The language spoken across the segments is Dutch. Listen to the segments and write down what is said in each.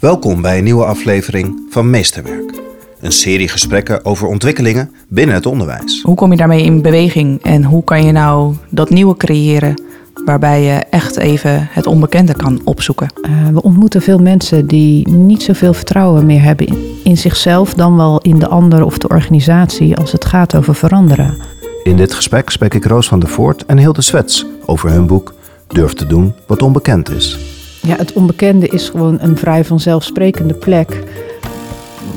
Welkom bij een nieuwe aflevering van Meesterwerk. Een serie gesprekken over ontwikkelingen binnen het onderwijs. Hoe kom je daarmee in beweging en hoe kan je nou dat nieuwe creëren waarbij je echt even het onbekende kan opzoeken? Uh, we ontmoeten veel mensen die niet zoveel vertrouwen meer hebben in, in zichzelf dan wel in de ander of de organisatie als het gaat over veranderen. In dit gesprek spreek ik Roos van der Voort en Hilde Swets over hun boek Durf te doen wat onbekend is. Ja, het onbekende is gewoon een vrij vanzelfsprekende plek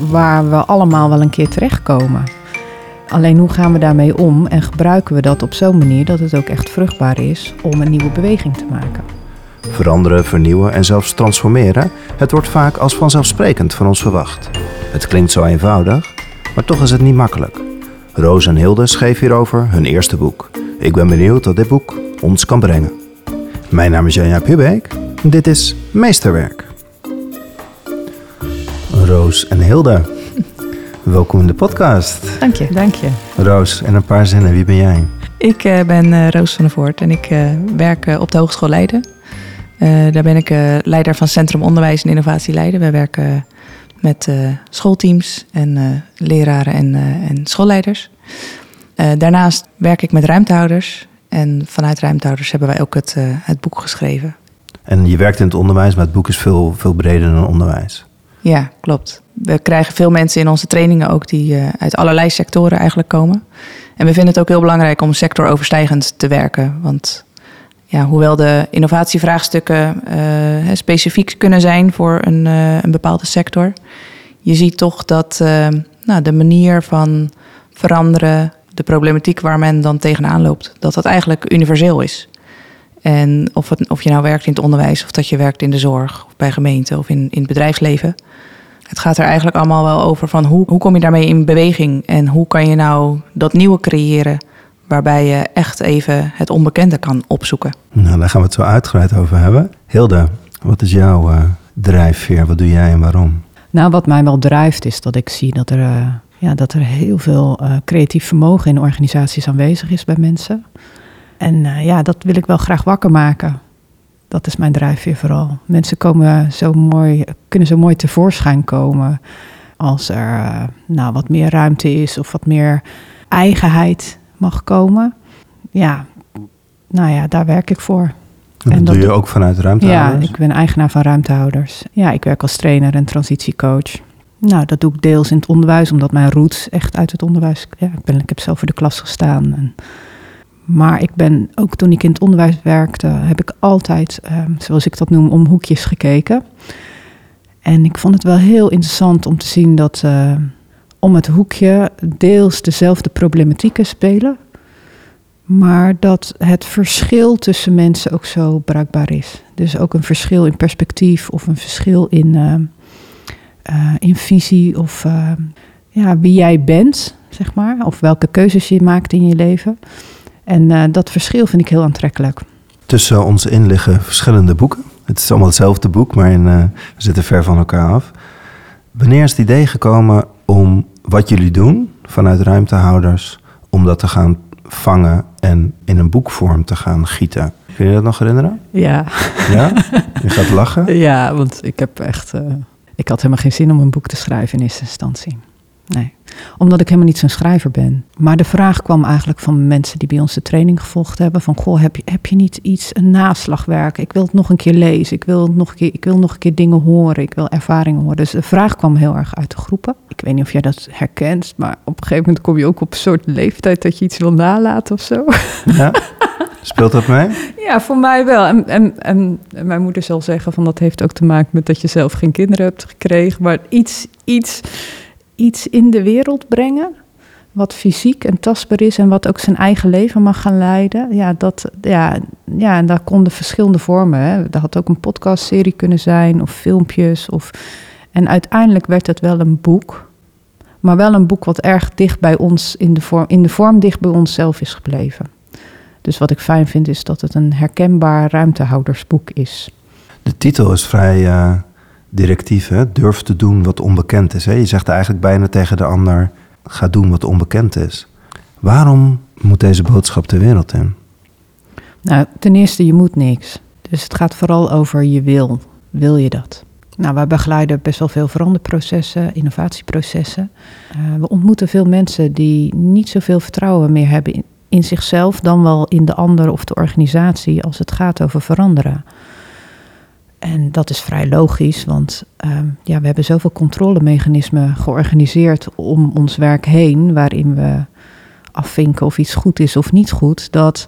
waar we allemaal wel een keer terechtkomen. Alleen hoe gaan we daarmee om en gebruiken we dat op zo'n manier dat het ook echt vruchtbaar is om een nieuwe beweging te maken? Veranderen, vernieuwen en zelfs transformeren, het wordt vaak als vanzelfsprekend van ons verwacht. Het klinkt zo eenvoudig, maar toch is het niet makkelijk. Roos en Hilde schreef hierover hun eerste boek. Ik ben benieuwd wat dit boek ons kan brengen. Mijn naam is Janja Pubeek dit is Meesterwerk. Roos en Hilde, welkom in de podcast. Dank je. Dank je. Roos, in een paar zinnen, wie ben jij? Ik uh, ben uh, Roos van der Voort en ik uh, werk op de Hogeschool Leiden. daar ben ik leider van Centrum Onderwijs en Innovatie Leiden. Wij werken met schoolteams en leraren en, en schoolleiders. daarnaast werk ik met ruimtehouders. En vanuit ruimtehouders hebben wij ook het, het boek geschreven. En je werkt in het onderwijs, maar het boek is veel, veel breder dan onderwijs. Ja, klopt. We krijgen veel mensen in onze trainingen ook die uh, uit allerlei sectoren eigenlijk komen. En we vinden het ook heel belangrijk om sectoroverstijgend te werken. Want ja, hoewel de innovatievraagstukken uh, specifiek kunnen zijn voor een, uh, een bepaalde sector, je ziet toch dat nou, de manier van veranderen, de problematiek waar men dan tegenaan loopt, dat dat eigenlijk universeel is. En of, het, of je nou werkt in het onderwijs, of dat je werkt in de zorg, of bij gemeenten of in, in het bedrijfsleven. Het gaat er eigenlijk allemaal wel over van hoe, hoe kom je daarmee in beweging en hoe kan je nou dat nieuwe creëren waarbij je echt even het onbekende kan opzoeken. Nou, daar gaan we het zo uitgebreid over hebben. Hilde, wat is jouw uh, drijfveer? Wat doe jij en waarom? Nou, wat mij wel drijft is dat ik zie dat er, uh, ja, dat er heel veel uh, creatief vermogen in organisaties aanwezig is bij mensen. En uh, ja, dat wil ik wel graag wakker maken. Dat is mijn drijfveer vooral. Mensen komen zo mooi, kunnen zo mooi tevoorschijn komen als er uh, nou, wat meer ruimte is of wat meer eigenheid mag komen. Ja, nou ja, daar werk ik voor. En, en dat doe je ook vanuit ruimtehouders? Ja, ik ben eigenaar van ruimtehouders. Ja, ik werk als trainer en transitiecoach. Nou, dat doe ik deels in het onderwijs, omdat mijn roots echt uit het onderwijs... Ja, ik, ben, ik heb zelf voor de klas gestaan en maar ik ben ook toen ik in het onderwijs werkte, heb ik altijd, ehm, zoals ik dat noem, om hoekjes gekeken. En ik vond het wel heel interessant om te zien dat uh, om het hoekje deels dezelfde problematieken spelen, maar dat het verschil tussen mensen ook zo bruikbaar is. Dus ook een verschil in perspectief of een verschil in, uh, uh, in visie of ja, wie jij bent, zeg maar, of welke keuzes je maakt in je leven. En uh, dat verschil vind ik heel aantrekkelijk. Tussen ons in liggen verschillende boeken. Het is allemaal hetzelfde boek, maar in, uh, we zitten ver van elkaar af. Wanneer is het idee gekomen om wat jullie doen vanuit ruimtehouders, om dat te gaan vangen en in een boekvorm te gaan gieten? Kun je dat nog herinneren? Ja. Ja? Je gaat lachen? Ja, want ik heb echt. Uh, ik had helemaal geen zin om een boek te schrijven in eerste instantie. Nee, omdat ik helemaal niet zo'n schrijver ben. Maar de vraag kwam eigenlijk van mensen die bij ons de training gevolgd hebben: van goh, heb je, heb je niet iets, een naslagwerk? Ik wil het nog een keer lezen, ik wil nog een keer, ik wil nog een keer dingen horen, ik wil ervaringen horen. Dus de vraag kwam heel erg uit de groepen. Ik weet niet of jij dat herkent, maar op een gegeven moment kom je ook op een soort leeftijd dat je iets wil nalaten of zo. Ja. Speelt dat mee? Ja, voor mij wel. En, en, en mijn moeder zal zeggen van dat heeft ook te maken met dat je zelf geen kinderen hebt gekregen. Maar iets, iets iets in de wereld brengen. Wat fysiek en tastbaar is en wat ook zijn eigen leven mag gaan leiden. Ja, dat, ja, ja en daar konden verschillende vormen. Hè. Dat had ook een podcastserie kunnen zijn of filmpjes. Of, en uiteindelijk werd het wel een boek. Maar wel een boek wat erg dicht bij ons, in de vorm, in de vorm dicht bij onszelf is gebleven. Dus wat ik fijn vind is dat het een herkenbaar ruimtehoudersboek is. De titel is vrij uh, directief, hè? durf te doen wat onbekend is. Hè? Je zegt eigenlijk bijna tegen de ander, ga doen wat onbekend is. Waarom moet deze boodschap de wereld in? Nou, ten eerste, je moet niks. Dus het gaat vooral over je wil. Wil je dat? Nou, wij begeleiden best wel veel veranderprocessen, innovatieprocessen. Uh, we ontmoeten veel mensen die niet zoveel vertrouwen meer hebben in, in zichzelf, dan wel in de ander of de organisatie als het gaat over veranderen. En dat is vrij logisch, want uh, ja, we hebben zoveel controlemechanismen georganiseerd om ons werk heen, waarin we afvinken of iets goed is of niet goed, dat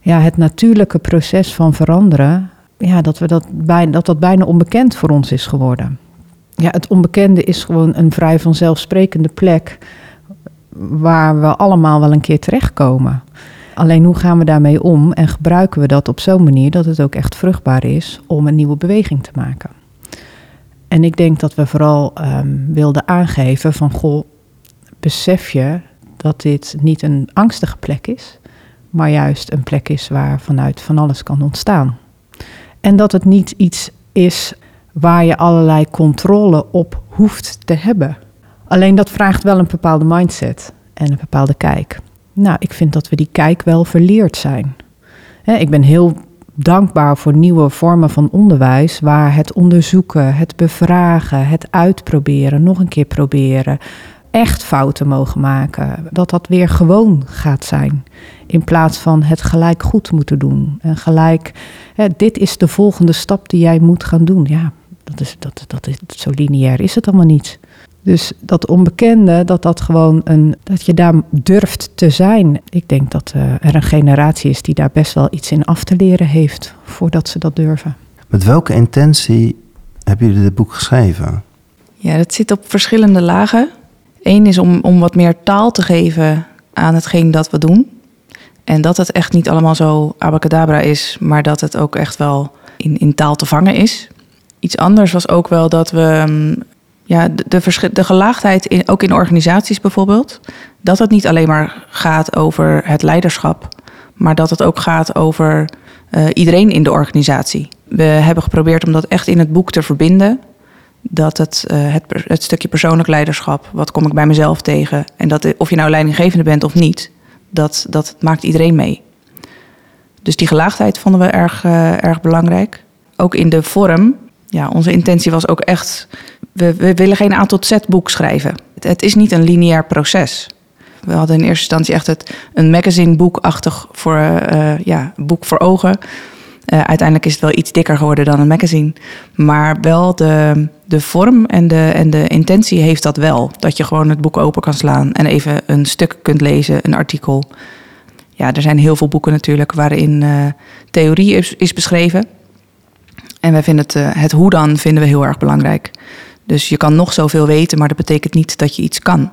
ja, het natuurlijke proces van veranderen, ja, dat, we dat, bijna, dat dat bijna onbekend voor ons is geworden. Ja, het onbekende is gewoon een vrij vanzelfsprekende plek waar we allemaal wel een keer terechtkomen. Alleen hoe gaan we daarmee om en gebruiken we dat op zo'n manier dat het ook echt vruchtbaar is om een nieuwe beweging te maken? En ik denk dat we vooral um, wilden aangeven van goh, besef je dat dit niet een angstige plek is, maar juist een plek is waar vanuit van alles kan ontstaan. En dat het niet iets is waar je allerlei controle op hoeft te hebben. Alleen dat vraagt wel een bepaalde mindset en een bepaalde kijk. Nou, ik vind dat we die kijk wel verleerd zijn. ik ben heel dankbaar voor nieuwe vormen van onderwijs, waar het onderzoeken, het bevragen, het uitproberen, nog een keer proberen, echt fouten mogen maken, dat dat weer gewoon gaat zijn. In plaats van het gelijk goed moeten doen. En gelijk, dit is de volgende stap die jij moet gaan doen. Ja, dat is, dat, dat is, zo lineair is het allemaal niet. Dus dat onbekende, dat dat gewoon een, dat je daar durft te zijn. Ik denk dat uh, er een generatie is die daar best wel iets in af te leren heeft voordat ze dat durven. Met welke intentie hebben jullie dit boek geschreven? Ja, dat zit op verschillende lagen. Eén is om, om wat meer taal te geven aan hetgeen dat we doen. En dat het echt niet allemaal zo abacadabra is, maar dat het ook echt wel in, in taal te vangen is. Iets anders was ook wel dat we mm, ja, de, de, de gelaagdheid, in, ook in organisaties bijvoorbeeld, dat het niet alleen maar gaat over het leiderschap, maar dat het ook gaat over uh, iedereen in de organisatie. We hebben geprobeerd om dat echt in het boek te verbinden dat het, uh, het, stukje persoonlijk leiderschap, wat kom ik bij mezelf tegen, en dat of je nou leidinggevende bent of niet, dat, dat maakt iedereen mee. Dus die gelaagdheid vonden we erg, uh, erg belangrijk. Ook in de vorm, ja, onze intentie was ook echt, we, willen geen A tot Z boek schrijven. Het, is niet een lineair proces. We hadden in eerste instantie echt het, een magazine boekachtig voor, uh, ja, boek voor ogen. Uh, uiteindelijk is het wel iets dikker geworden dan een magazine. Maar wel de, de vorm en de, en de intentie heeft dat wel. Dat je gewoon het boek open kan slaan en even een stuk kunt lezen, een artikel. Ja, er zijn heel veel boeken natuurlijk waarin theorie is, is, beschreven. En wij vinden het, het hoe dan vinden we heel erg belangrijk. Dus je kan nog zoveel weten, maar dat betekent niet dat je iets kan.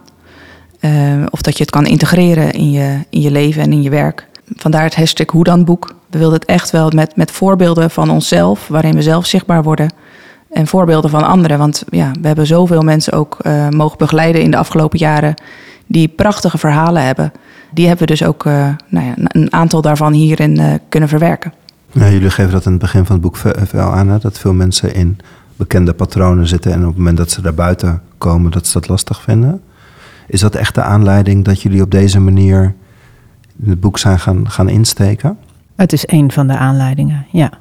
of dat je het kan integreren in je, in je leven en in je werk. Vandaar het hashtag hoe dan boek. We wilden het echt wel met, met voorbeelden van onszelf, waarin we zelf zichtbaar worden. En voorbeelden van anderen. Want ja, we hebben zoveel mensen ook uh, mogen begeleiden in de afgelopen jaren. die prachtige verhalen hebben. Die hebben we dus ook uh, nou ja, een aantal daarvan hierin kunnen verwerken. Ja, jullie geven dat in het begin van het boek wel aan. Hè? Dat veel mensen in bekende patronen zitten. en op het moment dat ze daar buiten komen, dat ze dat lastig vinden. Is dat echt de aanleiding dat jullie op deze manier het boek zijn gaan, gaan insteken? Het is een van de aanleidingen, ja.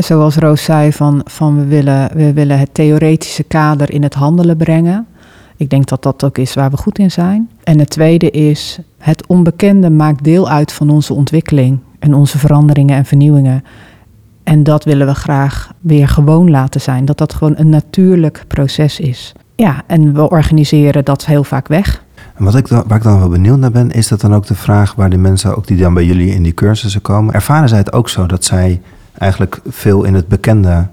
zoals Roos zei, van, van we, willen, we willen het theoretische kader in het handelen brengen. Ik denk dat dat ook is waar we goed in zijn. En het tweede is, het onbekende maakt deel uit van onze ontwikkeling en onze veranderingen en vernieuwingen. En dat willen we graag weer gewoon laten zijn, dat dat gewoon een natuurlijk proces is. Ja, en we organiseren dat heel vaak weg. En wat ik dan, waar ik dan wel benieuwd naar ben, is dat dan ook de vraag waar de mensen ook die dan bij jullie in die cursussen komen, ervaren zij het ook zo dat zij eigenlijk veel in het bekende,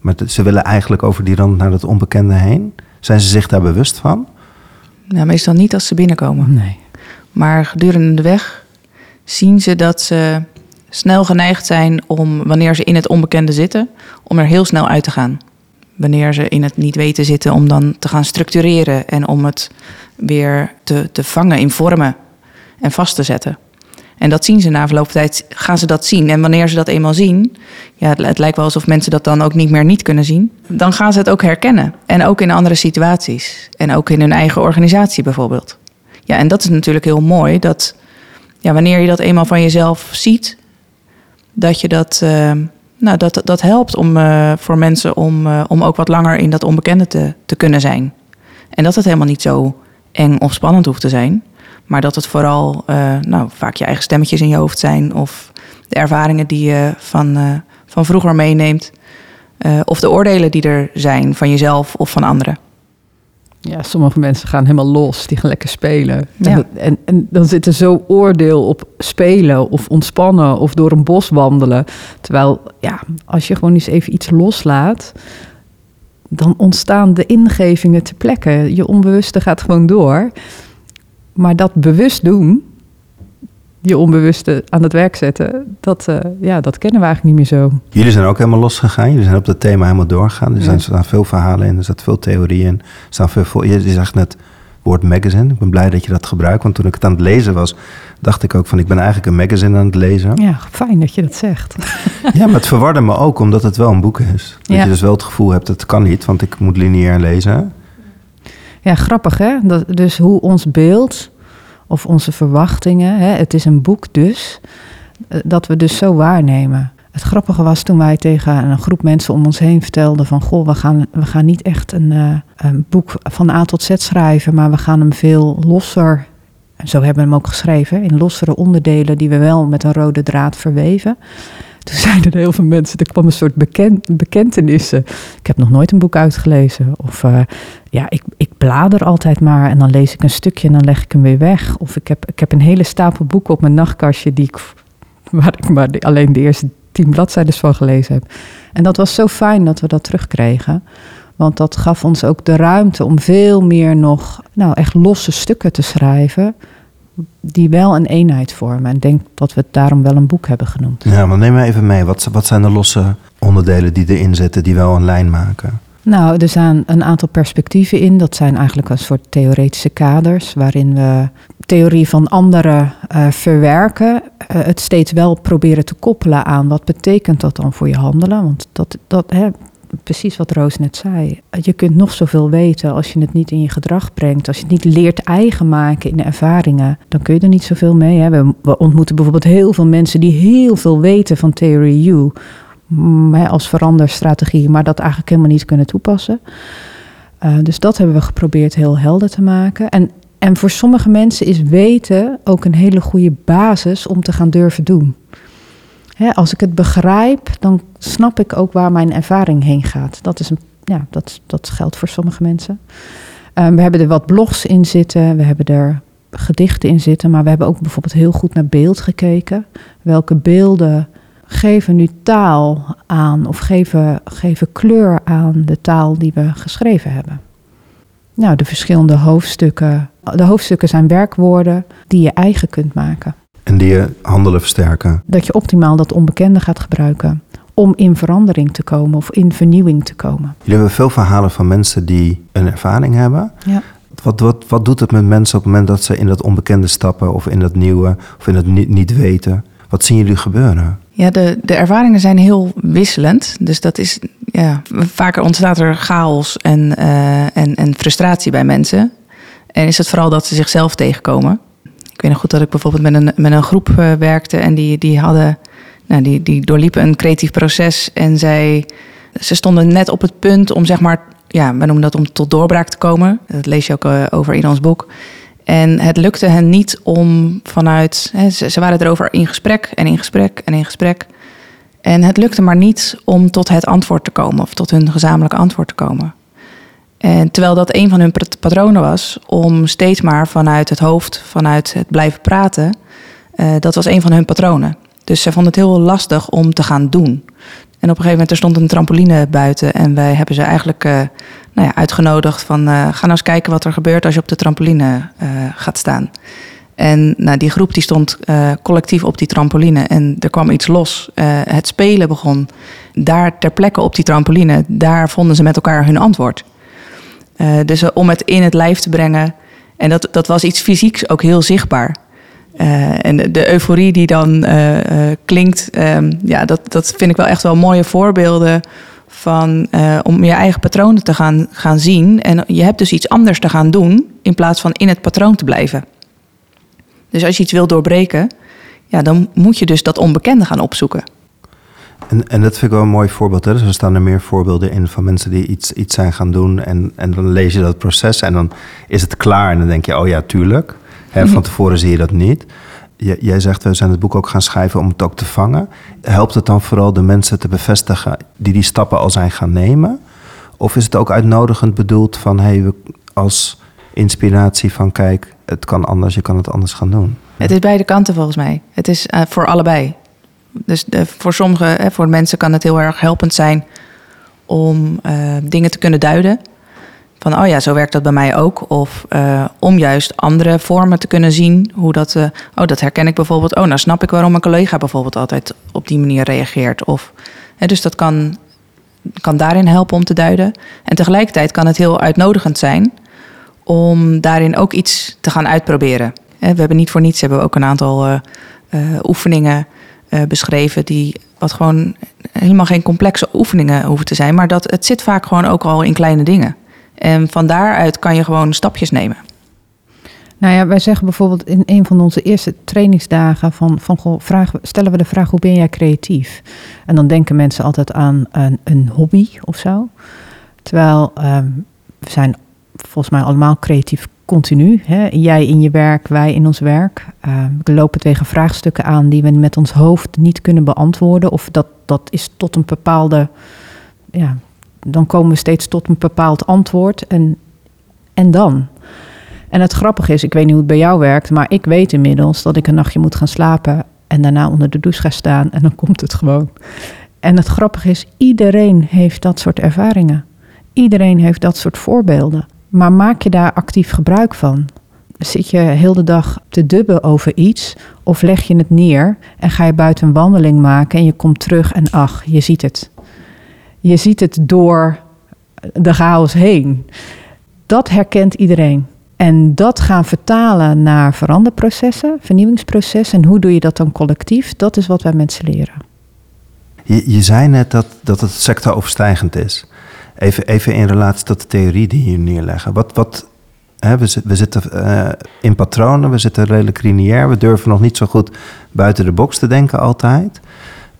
maar ze willen eigenlijk over die rand naar het onbekende heen? Zijn ze zich daar bewust van? Nou, meestal niet als ze binnenkomen. Nee. Maar gedurende de weg zien ze dat ze snel geneigd zijn om, wanneer ze in het onbekende zitten, om er heel snel uit te gaan wanneer ze in het niet weten zitten, om dan te gaan structureren en om het weer te, te vangen in vormen en vast te zetten. En dat zien ze na verloop van tijd, gaan ze dat zien. En wanneer ze dat eenmaal zien, ja, het, lijkt wel alsof mensen dat dan ook niet meer niet kunnen zien. Dan gaan ze het ook herkennen. En ook in andere situaties. En ook in hun eigen organisatie bijvoorbeeld. Ja, en dat is natuurlijk heel mooi. Dat ja, wanneer je dat eenmaal van jezelf ziet, dat je dat, uh, nou, dat, dat helpt om, uh, voor mensen om, uh, om ook wat langer in dat onbekende te, te kunnen zijn. En dat het helemaal niet zo eng of spannend hoeft te zijn. Maar dat het vooral nou, vaak je eigen stemmetjes in je hoofd zijn. Of de ervaringen die je van, van vroeger meeneemt. of de oordelen die er zijn van jezelf of van anderen. Ja, sommige mensen gaan helemaal los, die gaan lekker spelen. Ja. En, en, en dan zit er zo oordeel op spelen of ontspannen of door een bos wandelen. Terwijl, ja, als je gewoon eens even iets loslaat, dan ontstaan de ingevingen te plekken. Je onbewuste gaat gewoon door. Maar dat bewust doen, je onbewuste aan het werk zetten, dat, uh, ja, dat kennen we eigenlijk niet meer zo. Jullie zijn ook helemaal losgegaan. Jullie zijn op dat thema helemaal doorgegaan. Er, zijn, staan veel verhalen in, er staat veel theorieën in. Er staan veel, je zegt net woord magazine. Ik ben blij dat je dat gebruikt, want toen ik het aan het lezen was, dacht ik ook van ik ben eigenlijk een magazine aan het lezen. Ja, fijn dat je dat zegt. Ja, maar het verwarde me ook omdat het wel een boek is. Dat Ja. je dus wel het gevoel hebt, het kan niet, want ik moet lineair lezen. Ja, grappig hè? Dat, dus hoe ons beeld of onze verwachtingen, hè, het is een boek dus, eh, dat we dus zo waarnemen. Het grappige was toen wij tegen een groep mensen om ons heen vertelden van... goh, we gaan, we gaan niet echt een, eh, een boek van A tot Z schrijven... maar we gaan hem veel losser, en zo hebben we hem ook geschreven... in lossere onderdelen die we wel met een rode draad verweven. Toen zeiden er heel veel mensen, er kwam een soort beken, bekentenissen. Ik heb nog nooit een boek uitgelezen. Of uh, ja, ik, ik blader altijd maar en dan lees ik een stukje en dan leg ik hem weer weg. Of ik heb, ik heb een hele stapel boeken op mijn nachtkastje die ik, waar ik maar alleen de eerste tien bladzijden van gelezen heb. En dat was zo fijn dat we dat terugkregen. Want dat gaf ons ook de ruimte om veel meer nog, nou echt losse stukken te schrijven die wel een eenheid vormen. En denk dat we het daarom wel een boek hebben genoemd. Ja, maar neem me even mee. Wat, wat zijn de losse onderdelen die erin zitten, die wel een lijn maken? Nou, er zijn een aantal perspectieven in. Dat zijn eigenlijk een soort theoretische kaders... waarin we theorie van anderen uh, verwerken. Uh, het steeds wel proberen te koppelen aan... wat betekent dat dan voor je handelen? Want dat, dat, hè, precies wat Roos net zei. Je kunt nog zoveel weten als je het niet in je gedrag brengt. Als je het niet leert eigen maken in de ervaringen, dan kun je er niet zoveel mee. Hè. We, we, ontmoeten bijvoorbeeld heel veel mensen die heel veel weten van Theory U. Als veranderstrategie, maar dat eigenlijk helemaal niet kunnen toepassen. Uh, dus dat hebben we geprobeerd heel helder te maken. En, en voor sommige mensen is weten ook een hele goede basis om te gaan durven doen. Hè, als ik het begrijp, dan snap ik ook waar mijn ervaring heen gaat. Dat, is een, ja, dat, dat geldt voor sommige mensen. Um, we hebben er wat blogs in zitten, we hebben er gedichten in zitten, maar we hebben ook bijvoorbeeld heel goed naar beeld gekeken. Welke beelden geven nu taal aan of geven, geven kleur aan de taal die we geschreven hebben? Nou, de verschillende hoofdstukken. De hoofdstukken zijn werkwoorden die je eigen kunt maken. En die je handelen versterken. Dat je optimaal dat onbekende gaat gebruiken om in verandering te komen of in vernieuwing te komen. Jullie hebben veel verhalen van mensen die een ervaring hebben. Ja. Wat, wat, wat doet het met mensen op het moment dat ze in dat onbekende stappen of in dat nieuwe of in het niet, niet weten? Wat zien jullie gebeuren? Ja, de, de ervaringen zijn heel wisselend. Dus dat is, ja, vaker ontstaat er chaos en, uh, en, en frustratie bij mensen. En is het vooral dat ze zichzelf tegenkomen. Ik weet nog goed dat ik bijvoorbeeld met een, met een groep uh, werkte en die, die hadden, nou, die, die doorliepen een creatief proces en zij, ze stonden net op het punt om zeg maar, ja, we noemen dat om tot doorbraak te komen. Dat lees je ook uh, over in ons boek. En het lukte hen niet om vanuit. Hè, ze, waren erover in gesprek en in gesprek en in gesprek. En het lukte maar niet om tot het antwoord te komen of tot hun gezamenlijke antwoord te komen. En terwijl dat een van hun patronen was om steeds maar vanuit het hoofd, vanuit het blijven praten, uh, dat was een van hun patronen. Dus ze vonden het heel lastig om te gaan doen. En op een gegeven moment er stond een trampoline buiten en wij hebben ze eigenlijk uh, nou ja, uitgenodigd van uh, ga nou eens kijken wat er gebeurt als je op de trampoline uh, gaat staan. En nou, die groep die stond collectief op die trampoline en er kwam iets los. het spelen begon. Daar ter plekke op die trampoline, daar vonden ze met elkaar hun antwoord. dus om het in het lijf te brengen. En dat, dat was iets fysieks ook heel zichtbaar. En de, euforie die dan klinkt, um, ja, dat, dat vind ik wel echt wel mooie voorbeelden van om je eigen patronen te gaan, gaan zien. En je hebt dus iets anders te gaan doen in plaats van in het patroon te blijven. Dus als je iets wil doorbreken, ja, dan moet je dus dat onbekende gaan opzoeken. En, en dat vind ik wel een mooi voorbeeld. Hè? Dus er staan er meer voorbeelden in van mensen die iets, iets zijn gaan doen. En, en dan lees je dat proces en dan is het klaar. En dan denk je, oh ja, tuurlijk. Hè, van tevoren zie je dat niet. Jij zegt, we zijn het boek ook gaan schrijven om het ook te vangen. Helpt het dan vooral de mensen te bevestigen die die stappen al zijn gaan nemen? Of is het ook uitnodigend bedoeld van, hey, we, als inspiratie van, kijk, het kan anders, je kan het anders gaan doen? Het is beide kanten volgens mij. Het is eh, voor allebei. Dus voor sommige, voor mensen kan het heel erg helpend zijn om eh, dingen te kunnen duiden. Van, oh ja, zo werkt dat bij mij ook. Of eh, om juist andere vormen te kunnen zien. Hoe dat, eh, oh, dat herken ik bijvoorbeeld. Oh, nou snap ik waarom een collega bijvoorbeeld altijd op die manier reageert. Of, hè, dus dat kan, kan daarin helpen om te duiden. En tegelijkertijd kan het heel uitnodigend zijn om daarin ook iets te gaan uitproberen. We hebben niet voor niets hebben we ook een aantal eh, oefeningen beschreven die wat gewoon helemaal geen complexe oefeningen hoeven te zijn, maar dat het zit vaak gewoon ook al in kleine dingen. En van daaruit kan je gewoon stapjes nemen. Nou ja, wij zeggen bijvoorbeeld in een van onze eerste trainingsdagen van, van goh, stellen we de vraag hoe ben jij creatief? En dan denken mensen altijd aan een, een hobby of zo. Terwijl ehm, we zijn volgens mij allemaal creatief continu. Hè? Jij in je werk, wij in ons werk. Ehm, we lopen tegen vraagstukken aan die we met ons hoofd niet kunnen beantwoorden. Of dat, dat is tot een bepaalde. Ja, dan komen we steeds tot een bepaald antwoord. En, en dan? En het grappige is, ik weet niet hoe het bij jou werkt, maar ik weet inmiddels dat ik een nachtje moet gaan slapen en daarna onder de douche ga staan en dan komt het gewoon. En het grappige is, iedereen heeft dat soort ervaringen. Iedereen heeft dat soort voorbeelden. Maar maak je daar actief gebruik van? Zit je heel de dag te dubben over iets of leg je het neer en ga je buiten een wandeling maken en je komt terug en ach, je ziet het. Je ziet het door de chaos heen. Dat herkent iedereen. En dat gaan vertalen naar veranderprocessen, vernieuwingsprocessen. En hoe doe je dat dan collectief? Dat is wat wij mensen leren. Je, je zei net dat, dat het sectoroverstijgend is. Even, even in relatie tot de theorie die je neerleggen. Wat, wat, we, we zitten eh, in patronen, we zitten redelijk lineair. We durven nog niet zo goed buiten de box te denken altijd.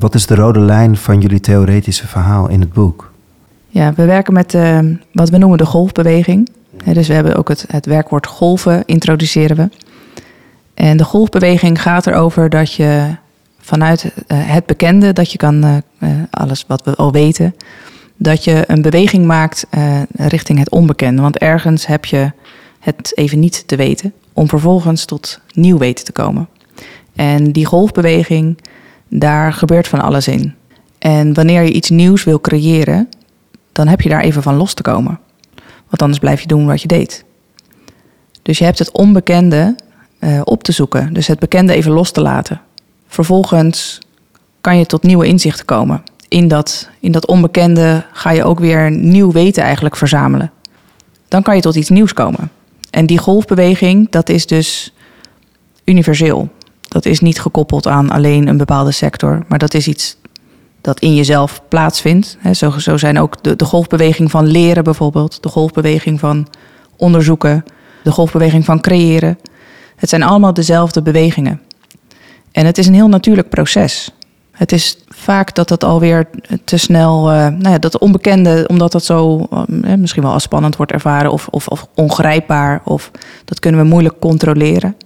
Wat is de rode lijn van jullie theoretische verhaal in het boek? Ja, we werken met eh, wat we noemen de golfbeweging. Hè, dus we hebben ook het, het werkwoord golven, introduceren we. En de golfbeweging gaat erover dat je vanuit eh, het bekende, dat je kan eh, eh, alles wat we al weten, dat je een beweging maakt eh, richting het onbekende. Want ergens heb je het even niet te weten, om vervolgens tot nieuw weten te komen. En die golfbeweging, daar gebeurt van alles in. En wanneer je iets nieuws wil creëren, dan heb je daar even van los te komen. Want anders blijf je doen wat je deed. Dus je hebt het onbekende eh, op te zoeken. Dus het bekende even los te laten. Vervolgens kan je tot nieuwe inzichten komen. In dat, in dat onbekende ga je ook weer nieuw weten eigenlijk verzamelen. Dan kan je tot iets nieuws komen. En die golfbeweging, dat is dus universeel. Dat is niet gekoppeld aan alleen een bepaalde sector, maar dat is iets dat in jezelf plaatsvindt. Zo, zijn ook de, de golfbeweging van leren bijvoorbeeld, de golfbeweging van onderzoeken, de golfbeweging van creëren. Het zijn allemaal dezelfde bewegingen. En het is een heel natuurlijk proces. Het is vaak dat het alweer te snel, eh, nou ja, dat onbekende, omdat dat zo eh, misschien wel als spannend wordt ervaren of, of, of ongrijpbaar, of dat kunnen we moeilijk controleren.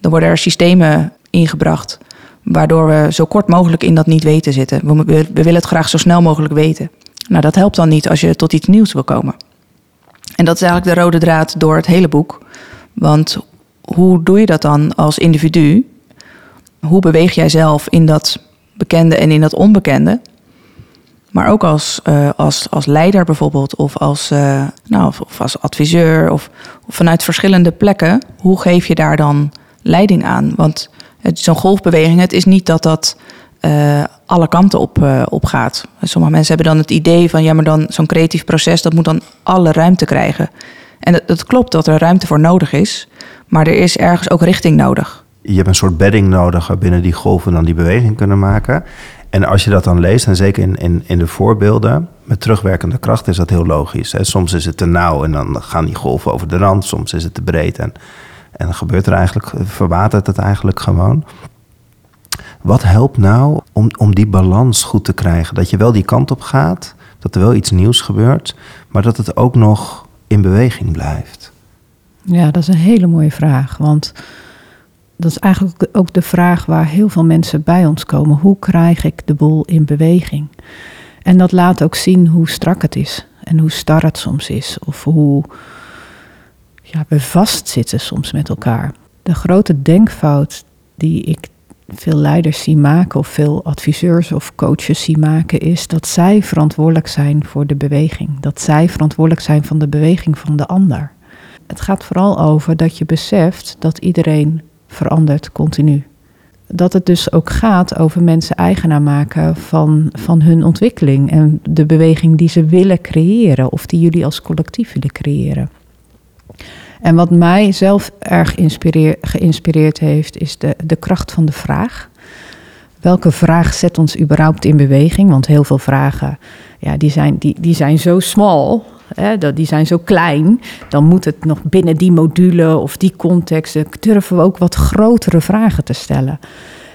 Dan worden er systemen ingebracht waardoor we zo kort mogelijk in dat niet weten zitten. We, we, willen het graag zo snel mogelijk weten. Nou, dat helpt dan niet als je tot iets nieuws wil komen. En dat is eigenlijk de rode draad door het hele boek. Want hoe doe je dat dan als individu? Hoe beweeg jij zelf in dat bekende en in dat onbekende? Maar ook als, uh, als, als leider bijvoorbeeld, of als, uh, nou, of, of als adviseur, of, of vanuit verschillende plekken. Hoe geef je daar dan leiding aan? Want zo'n golfbeweging, het is niet dat dat uh, alle kanten op, uh, op gaat. Sommige mensen hebben dan het idee van, ja, maar dan zo'n creatief proces, dat moet dan alle ruimte krijgen. En het, klopt dat er ruimte voor nodig is, maar er is ergens ook richting nodig. Je hebt een soort bedding nodig binnen die golven dan die beweging kunnen maken. En als je dat dan leest, en zeker in, in, in de voorbeelden, met terugwerkende kracht is dat heel logisch. Hè? Soms is het te nauw en dan gaan die golven over de rand, soms is het te breed en en dan gebeurt er eigenlijk, verwatert het eigenlijk gewoon. Wat helpt nou om, om die balans goed te krijgen? Dat je wel die kant op gaat, dat er wel iets nieuws gebeurt, maar dat het ook nog in beweging blijft. Ja, dat is een hele mooie vraag. Want dat is eigenlijk ook de vraag waar heel veel mensen bij ons komen. Hoe krijg ik de boel in beweging? En dat laat ook zien hoe strak het is en hoe star het soms is. Of hoe ja, we vastzitten soms met elkaar. De grote denkfout die ik veel leiders zie maken, of veel adviseurs of coaches zie maken, is dat zij verantwoordelijk zijn voor de beweging. Dat zij verantwoordelijk zijn van de beweging van de ander. Het gaat vooral over dat je beseft dat iedereen verandert continu. Dat het dus ook gaat over mensen eigenaar maken van, van hun ontwikkeling en de beweging die ze willen creëren of die jullie als collectief willen creëren. En wat mij zelf erg geïnspireerd heeft, is de, de kracht van de vraag. Welke vraag zet ons überhaupt in beweging? Want heel veel vragen, ja, die, zijn, die, die zijn zo smal, hè, die zijn zo klein. Dan moet het nog binnen die module of die context. Durven we ook wat grotere vragen te stellen.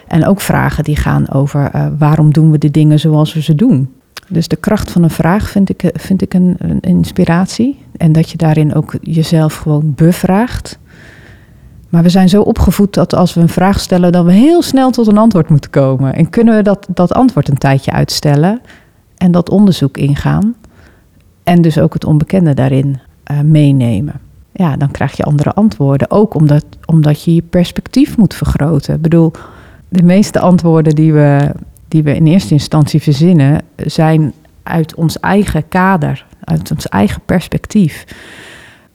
En ook vragen die gaan over uh, waarom doen we de dingen zoals we ze doen. Dus de kracht van een vraag vind ik, vind ik een, inspiratie. En dat je daarin ook jezelf gewoon bevraagt. Maar we zijn zo opgevoed dat als we een vraag stellen, dan we heel snel tot een antwoord moeten komen. En kunnen we dat, dat antwoord een tijdje uitstellen en dat onderzoek ingaan. En dus ook het onbekende daarin uh, meenemen. Ja, dan krijg je andere antwoorden. Ook omdat, omdat je je perspectief moet vergroten. Ik bedoel, de meeste antwoorden die we die we in eerste instantie verzinnen, zijn uit ons eigen kader, uit ons eigen perspectief.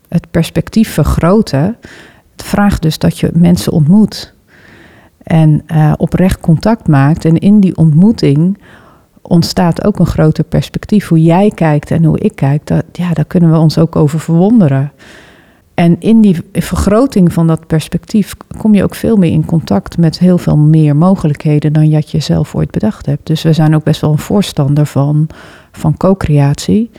Het perspectief vergroten het vraagt dus dat je mensen ontmoet en uh, oprecht contact maakt. En in die ontmoeting ontstaat ook een groter perspectief. Hoe jij kijkt en hoe ik kijk, dat, ja, daar kunnen we ons ook over verwonderen. En in die vergroting van dat perspectief kom je ook veel meer in contact met heel veel meer mogelijkheden dan dat je zelf ooit bedacht hebt. Dus we zijn ook best wel een voorstander van, van co-creatie.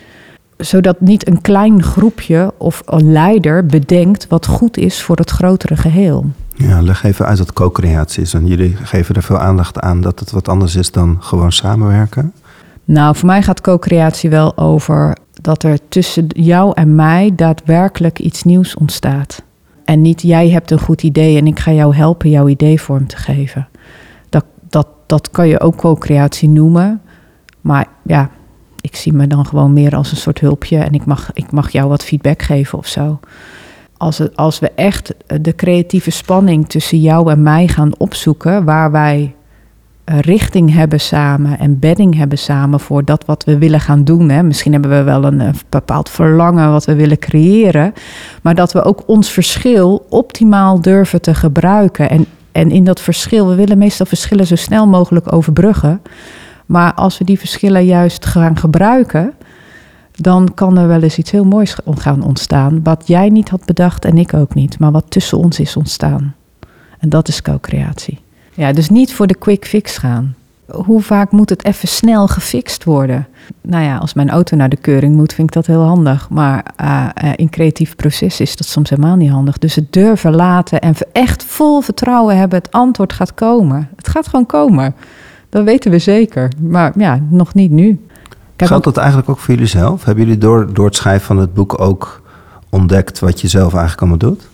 Zodat niet een klein groepje of een leider bedenkt wat goed is voor het grotere geheel. Ja, leg even uit wat co-creatie is. En jullie geven er veel aandacht aan dat het wat anders is dan gewoon samenwerken. Nou, voor mij gaat co-creatie wel over dat er tussen jou en mij daadwerkelijk iets nieuws ontstaat. En niet jij hebt een goed idee en ik ga jou helpen jouw idee vorm te geven. Dat, dat, dat kan je ook co-creatie noemen. Maar ja, ik zie me dan gewoon meer als een soort hulpje en ik mag, ik mag jou wat feedback geven of zo. Als, het, als we echt de creatieve spanning tussen jou en mij gaan opzoeken, waar wij richting hebben samen en bedding hebben samen voor dat wat we willen gaan doen. Hè. Misschien hebben we wel een, bepaald verlangen wat we willen creëren, maar dat we ook ons verschil optimaal durven te gebruiken. En, en in dat verschil, we willen meestal verschillen zo snel mogelijk overbruggen. Maar als we die verschillen juist gaan gebruiken, dan kan er wel eens iets heel moois gaan ontstaan. Wat jij niet had bedacht en ik ook niet, maar wat tussen ons is ontstaan. En dat is co-creatie. Ja, dus niet voor de quick fix gaan. Hoe vaak moet het even snel gefixt worden? Nou ja, als mijn auto naar de keuring moet, vind ik dat heel handig. Maar uh, uh, in creatief proces is dat soms helemaal niet handig. Dus het durven laten en echt vol vertrouwen hebben, het antwoord gaat komen. Het gaat gewoon komen. Dat weten we zeker. Maar ja, nog niet nu. Kijk, Geldt dat eigenlijk ook voor jullie zelf? Hebben jullie door, door het schrijven van het boek ook ontdekt wat je zelf eigenlijk allemaal doet?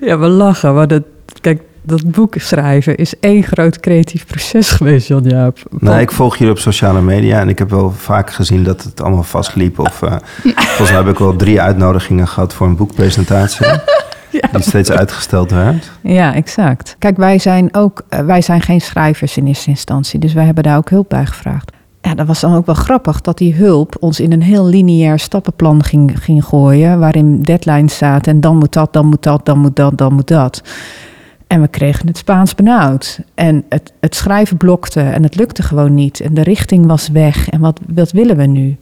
Ja, we lachen. Maar dat, kijk, dat boek schrijven is één groot creatief proces geweest, Jan-Jaap. Nee, ik volg jullie op sociale media en ik heb wel vaak gezien dat het allemaal vastliep. Of uh, volgens mij heb ik wel drie uitnodigingen gehad voor een boekpresentatie. Ja. Die steeds uitgesteld werd. Ja, exact. Kijk, wij zijn ook, eh, wij zijn geen schrijvers in eerste instantie, dus wij hebben daar ook hulp bij gevraagd. Ja, dat was dan ook wel grappig dat die hulp ons in een heel lineair stappenplan ging, ging gooien, waarin deadlines zaten en dan moet dat, dan moet dat, dan moet dat, dan moet dat. En we kregen het Spaans benauwd. En het, het schrijven blokte en het lukte gewoon niet. En de richting was weg. En wat, wat willen we nu?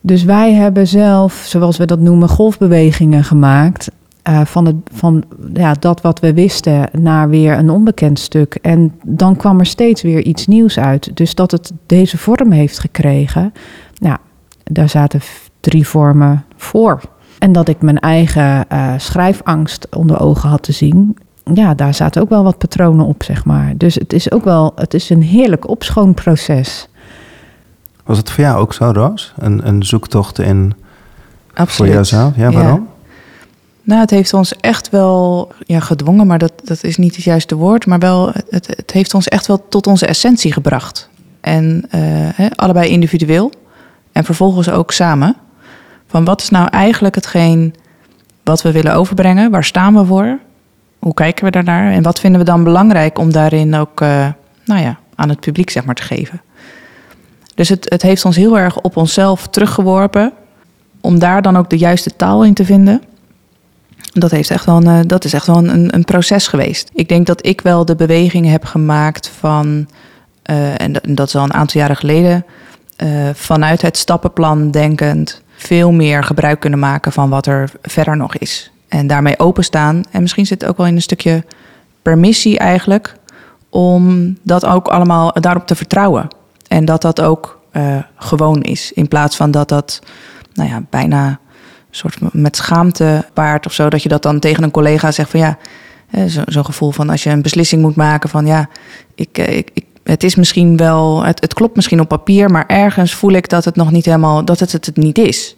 Dus wij hebben zelf, zoals we dat noemen, golfbewegingen gemaakt. Uh, van, het, van ja, dat wat we wisten naar weer een onbekend stuk. En dan kwam er steeds weer iets nieuws uit. Dus dat het deze vorm heeft gekregen. Nou, daar zaten drie vormen voor. En dat ik mijn eigen uh, schrijfangst onder ogen had te zien ja, daar zaten ook wel wat patronen op, zeg maar. Dus het is ook wel, het is een heerlijk opschoonproces. Was het voor jou ook zo, Roos? Een, een zoektocht in Absoluut. voor jouzelf? Ja, waarom? Nou, het heeft ons echt wel ja, gedwongen, maar dat, dat is niet het juiste woord. Maar wel, het, het heeft ons echt wel tot onze essentie gebracht. En eh, hè, allebei individueel en vervolgens ook samen. Van wat is nou eigenlijk hetgeen wat we willen overbrengen? Waar staan we voor? Hoe kijken we daarnaar? En wat vinden we dan belangrijk om daarin ook eh, nou ja, aan het publiek zeg maar, te geven? Dus het, het heeft ons heel erg op onszelf teruggeworpen. Om daar dan ook de juiste taal in te vinden. Dat, heeft echt wel eh, dat is echt wel een, een proces geweest. Ik denk dat ik wel de beweging heb gemaakt van, eh, en, dat, is al een aantal jaren geleden, vanuit het stappenplan denkend veel meer gebruik kunnen maken van wat er verder nog is. En daarmee openstaan. En misschien zit het ook wel in een stukje permissie eigenlijk, om dat ook allemaal daarop te vertrouwen. En dat dat ook eh, gewoon is, in plaats van dat dat nou ja, bijna een soort met schaamte paard of zo, dat je dat dan tegen een collega zegt van ja, eh, zo- zo'n gevoel van als je een beslissing moet maken van ja, ik, eh, ik, ik, het is misschien wel, het, het klopt misschien op papier, maar ergens voel ik dat het nog niet helemaal, dat het, het niet is.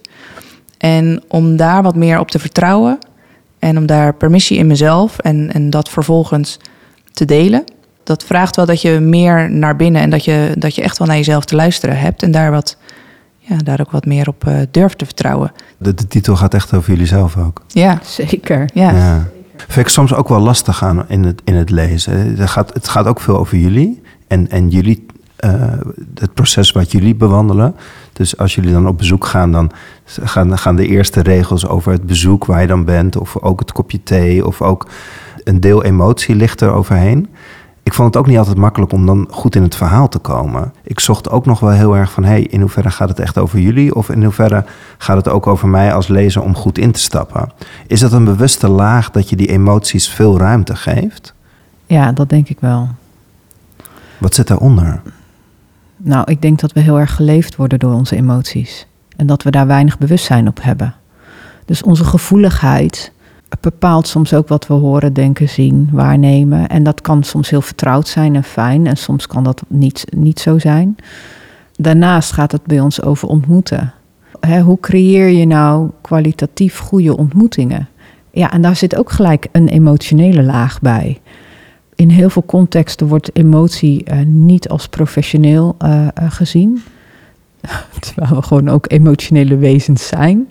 En om daar wat meer op te vertrouwen en om daar permissie in mezelf en, en dat vervolgens te delen, dat vraagt wel dat je meer naar binnen en dat je, dat je echt wel naar jezelf te luisteren hebt en daar, wat, ja, daar ook wat meer op eh, durft te vertrouwen. De, de titel gaat echt over jullie zelf ook. Ja, Zeker. ja. Ja. Vind ik soms ook wel lastig aan in het, in het lezen. Het gaat, het gaat ook veel over jullie en, en jullie, eh, het proces wat jullie bewandelen. Dus als jullie dan op bezoek gaan, dan gaan, gaan de eerste regels over het bezoek waar je dan bent, of ook het kopje thee, of ook een deel emotie ligt er overheen. Ik vond het ook niet altijd makkelijk om dan goed in het verhaal te komen. Ik zocht ook nog wel heel erg van, hey, in hoeverre gaat het echt over jullie? Of in hoeverre gaat het ook over mij als lezer om goed in te stappen? Is dat een bewuste laag dat je die emoties veel ruimte geeft? Ja, dat denk ik wel. Wat zit daaronder? Nou, ik denk dat we heel erg geleefd worden door onze emoties. En dat we daar weinig bewustzijn op hebben. Dus onze gevoeligheid bepaalt soms ook wat we horen, denken, zien, waarnemen. En dat kan soms heel vertrouwd zijn en fijn. En soms kan dat niet, niet zo zijn. Daarnaast gaat het bij ons over ontmoeten. Hoe creëer je nou kwalitatief goede ontmoetingen? Ja, en daar zit ook gelijk een emotionele laag bij in heel veel contexten wordt emotie eh, niet als professioneel eh, eh, gezien. Terwijl we gewoon ook emotionele wezens zijn.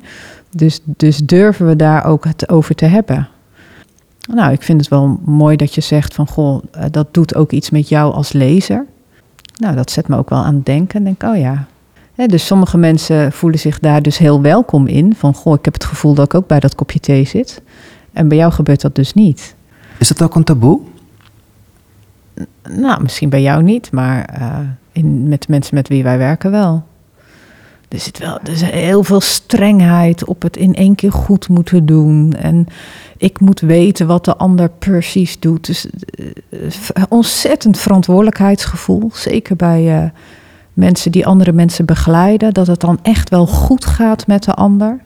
Dus, dus durven we daar ook het over te hebben. Nou, ik vind het wel mooi dat je zegt van goh, dat doet ook iets met jou als lezer. Nou, dat zet me ook wel aan het denken. En denk, oh ja. Hè, dus sommige mensen voelen zich daar dus heel welkom in. Van goh, ik heb het gevoel dat ik ook bij dat kopje thee zit. En bij jou gebeurt dat dus niet. Is het ook een taboe? Nou, misschien bij jou niet, maar eh, in, met de mensen met wie wij werken wel. Er zit wel er is heel veel strengheid op het in één keer goed moeten doen. En ik moet weten wat de ander precies doet. Dus eh, ontzettend verantwoordelijkheidsgevoel. Zeker bij eh, mensen die andere mensen begeleiden. Dat het dan echt wel goed gaat met de ander.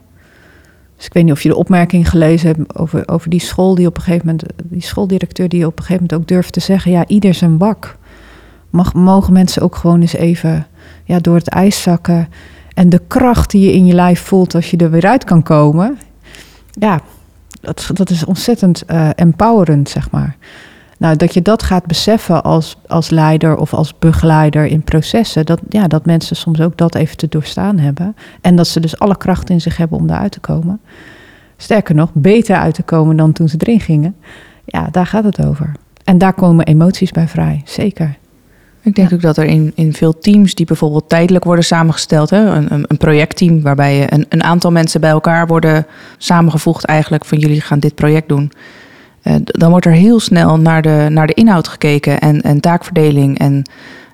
Dus ik weet niet of je de opmerking gelezen hebt over, over die school die op een gegeven moment, die schooldirecteur die op een gegeven moment ook durft te zeggen, ja, ieder zijn wak. Mag, mogen mensen ook gewoon eens even ja, door het ijs zakken. En de kracht die je in je lijf voelt als je er weer uit kan komen. Ja, dat, dat is ontzettend eh, empowerend, zeg maar. Nou, dat je dat gaat beseffen als, als leider of als begeleider in processen. Dat, ja, dat mensen soms ook dat even te doorstaan hebben. En dat ze dus alle kracht in zich hebben om daaruit te komen. Sterker nog, beter uit te komen dan toen ze erin gingen. Ja, daar gaat het over. En daar komen emoties bij vrij, zeker. Ik denk ook dat er in, in veel teams die bijvoorbeeld tijdelijk worden samengesteld, hè, een, een- projectteam waarbij je een, een aantal mensen bij elkaar worden samengevoegd, eigenlijk van jullie gaan dit project doen. Eh, dan wordt er heel snel naar de, naar de inhoud gekeken en, en taakverdeling. En,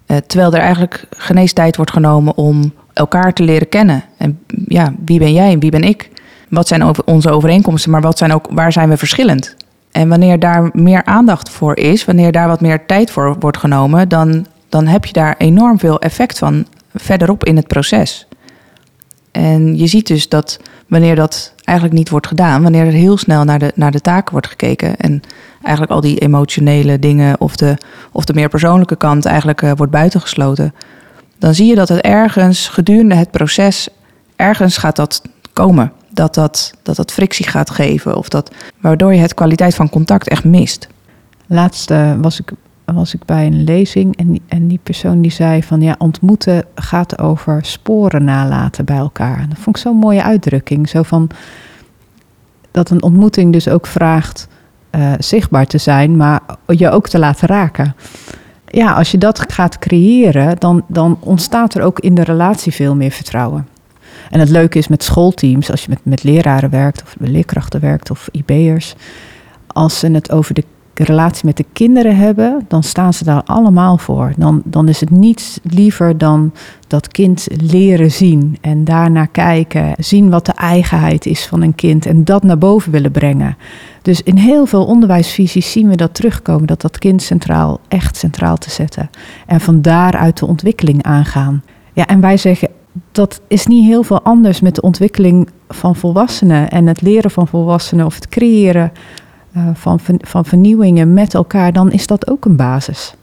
eh, terwijl er eigenlijk geen eens tijd wordt genomen om elkaar te leren kennen. En ja, wie ben jij en wie ben ik? Wat zijn onze overeenkomsten, maar wat zijn ook, waar zijn we verschillend? En wanneer daar meer aandacht voor is, wanneer daar wat meer tijd voor wordt genomen, dan, dan heb je daar enorm veel effect van verderop in het proces. En je ziet dus dat wanneer dat eigenlijk niet wordt gedaan, wanneer er heel snel naar de, naar de taken wordt gekeken en eigenlijk al die emotionele dingen of de, of de meer persoonlijke kant eigenlijk uh, wordt buitengesloten, dan zie je dat het ergens gedurende het proces, ergens gaat dat komen. Dat dat, dat dat frictie gaat geven of dat, waardoor je het kwaliteit van contact echt mist. Laatst was ik was ik bij een lezing en die, en die persoon die zei van ja, ontmoeten gaat over sporen nalaten bij elkaar. Dat vond ik zo'n mooie uitdrukking. Zo van dat een ontmoeting dus ook vraagt uh, zichtbaar te zijn, maar je ook te laten raken. Ja, als je dat gaat creëren, dan, dan ontstaat er ook in de relatie veel meer vertrouwen. En het leuke is met schoolteams, als je met, met leraren werkt of leerkrachten werkt of IB'ers, als ze het over de relatie met de kinderen hebben, dan staan ze daar allemaal voor. Dan, dan is het niets liever dan dat kind leren zien en daarna kijken, zien wat de eigenheid is van een kind en dat naar boven willen brengen. Dus in heel veel onderwijsvisies zien we dat terugkomen, dat dat kind centraal, echt centraal te zetten. En van daaruit de ontwikkeling aangaan. Ja, en wij zeggen, dat is niet heel veel anders met de ontwikkeling van volwassenen en het leren van volwassenen of het creëren uh, van, van vernieuwingen met elkaar, dan is dat ook een basis.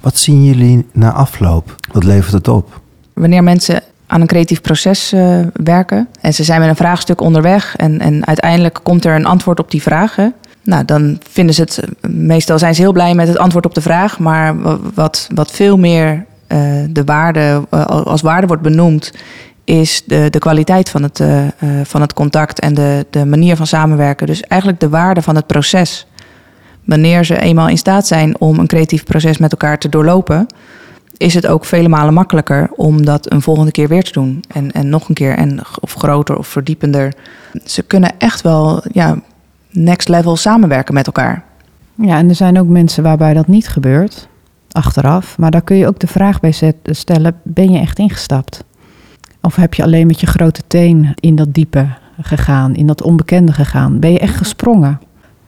Wat zien jullie na afloop? Wat levert het op? Wanneer mensen aan een creatief proces uh, werken en ze zijn met een vraagstuk onderweg en, en uiteindelijk komt er een antwoord op die vragen. Nou, dan vinden ze het, meestal zijn ze heel blij met het antwoord op de vraag, maar wat, wat veel meer uh, de waarde, als waarde wordt benoemd, is de, de kwaliteit van het, uh, van het contact en de, de manier van samenwerken. Dus eigenlijk de waarde van het proces. Wanneer ze eenmaal in staat zijn om een creatief proces met elkaar te doorlopen, is het ook vele malen makkelijker om dat een volgende keer weer te doen. En, en nog een keer, en, of groter of verdiepender. Ze kunnen echt wel ja, next level samenwerken met elkaar. Ja, en er zijn ook mensen waarbij dat niet gebeurt, achteraf. Maar daar kun je ook de vraag bij stellen: ben je echt ingestapt? Of heb je alleen met je grote teen in dat diepe gegaan, in dat onbekende gegaan? Ben je echt gesprongen?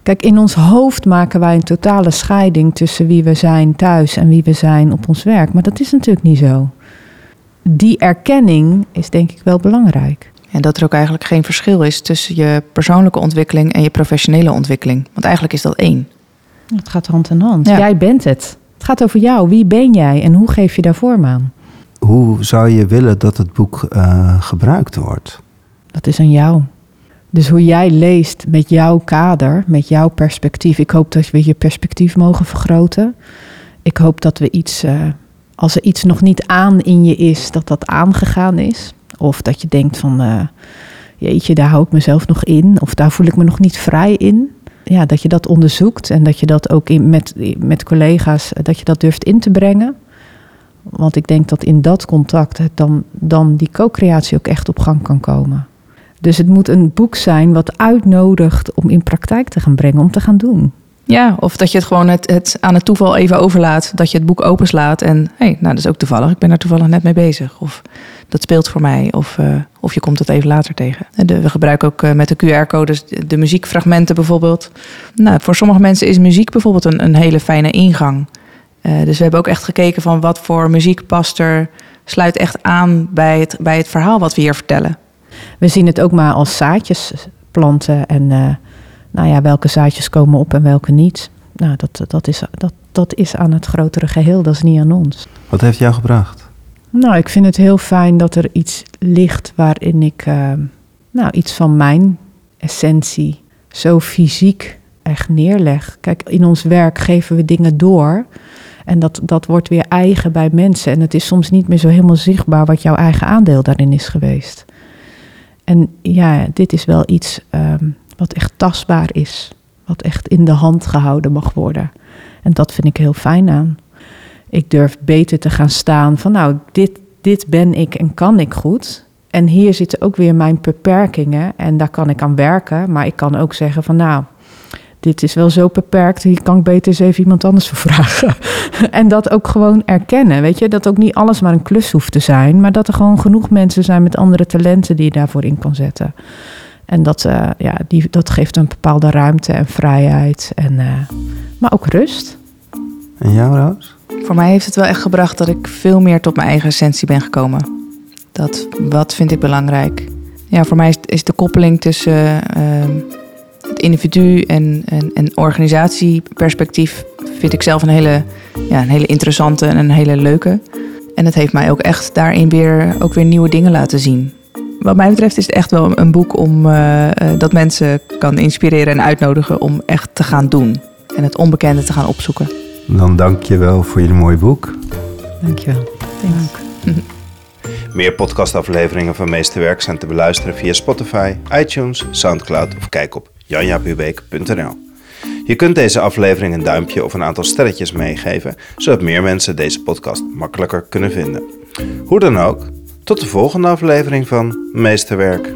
Kijk, in ons hoofd maken wij een totale scheiding tussen wie we zijn thuis en wie we zijn op ons werk. Maar dat is natuurlijk niet zo. Die erkenning is denk ik wel belangrijk. En dat er ook eigenlijk geen verschil is tussen je persoonlijke ontwikkeling en je professionele ontwikkeling. Want eigenlijk is dat één. Het gaat hand in hand. Jij bent het. Het gaat over jou. Wie ben jij en hoe geef je daar vorm aan? Hoe zou je willen dat het boek uh, gebruikt wordt? Dat is aan jou. Dus hoe jij leest met jouw kader, met jouw perspectief. Ik hoop dat we je perspectief mogen vergroten. Ik hoop dat we iets, uh, als er iets nog niet aan in je is, dat dat aangegaan is. Of dat je denkt van, uh, jeetje, daar hou ik mezelf nog in. Of daar voel ik me nog niet vrij in. Ja, dat je dat onderzoekt en dat je dat ook met, met collega's, dat je dat durft in te brengen. Want ik denk dat in dat contact het dan, dan die co-creatie ook echt op gang kan komen. Dus het moet een boek zijn wat uitnodigt om in praktijk te gaan brengen, om te gaan doen. Ja, of dat je het gewoon het, het aan het toeval even overlaat. Dat je het boek openslaat en hé, hey, nou dat is ook toevallig. Ik ben daar toevallig net mee bezig. Of dat speelt voor mij. Of, uh, of je komt het even later tegen. En de, we gebruiken ook uh, met de QR-codes de muziekfragmenten bijvoorbeeld. Nou, voor sommige mensen is muziek bijvoorbeeld een, een hele fijne ingang. Uh, dus we hebben ook echt gekeken van wat voor muziek past er, sluit echt aan bij het, bij het verhaal wat we hier vertellen. We zien het ook maar als zaadjes planten en uh, nou ja, welke zaadjes komen op en welke niet. Nou, dat, dat, is, dat, dat is aan het grotere geheel, dat is niet aan ons. Wat heeft jou gebracht? Nou, ik vind het heel fijn dat er iets ligt waarin ik uh, nou, iets van mijn essentie zo fysiek echt neerleg. Kijk, in ons werk geven we dingen door. En dat, dat wordt weer eigen bij mensen. En het is soms niet meer zo helemaal zichtbaar wat jouw eigen aandeel daarin is geweest. En ja, dit is wel iets um, wat echt tastbaar is. Wat echt in de hand gehouden mag worden. En dat vind ik heel fijn aan. Ik durf beter te gaan staan van nou, dit, dit ben ik en kan ik goed. En hier zitten ook weer mijn beperkingen en daar kan ik aan werken. Maar ik kan ook zeggen van nou, dit is wel zo beperkt, hier kan ik beter eens even iemand anders voor vragen. en dat ook gewoon erkennen, weet je, dat ook niet alles maar een klus hoeft te zijn, maar dat er gewoon genoeg mensen zijn met andere talenten die je daarvoor in kan zetten. En dat, uh, ja, die, dat geeft een bepaalde ruimte en vrijheid, en, uh, maar ook rust. En jou, Roos? Voor mij heeft het wel echt gebracht dat ik veel meer tot mijn eigen essentie ben gekomen Dat wat vind ik belangrijk? Ja, voor mij is, is de koppeling tussen ehm, individu en, en, en organisatieperspectief vind ik zelf een hele, ja, een hele interessante en een hele leuke. En het heeft mij ook echt daarin weer, ook weer nieuwe dingen laten zien. Wat mij betreft is het echt wel een boek om uh, dat mensen kan inspireren en uitnodigen om echt te gaan doen. En het onbekende te gaan opzoeken. Dan dank je wel voor je mooie boek. Dankjewel. Dank. Meer podcastafleveringen van Meesterwerk zijn te beluisteren via Spotify, iTunes, Soundcloud of kijk op janjapubeek.nl. Je kunt deze aflevering een duimpje of een aantal sterretjes meegeven, zodat meer mensen deze podcast makkelijker kunnen vinden. Hoe dan ook, tot de volgende aflevering van Meesterwerk.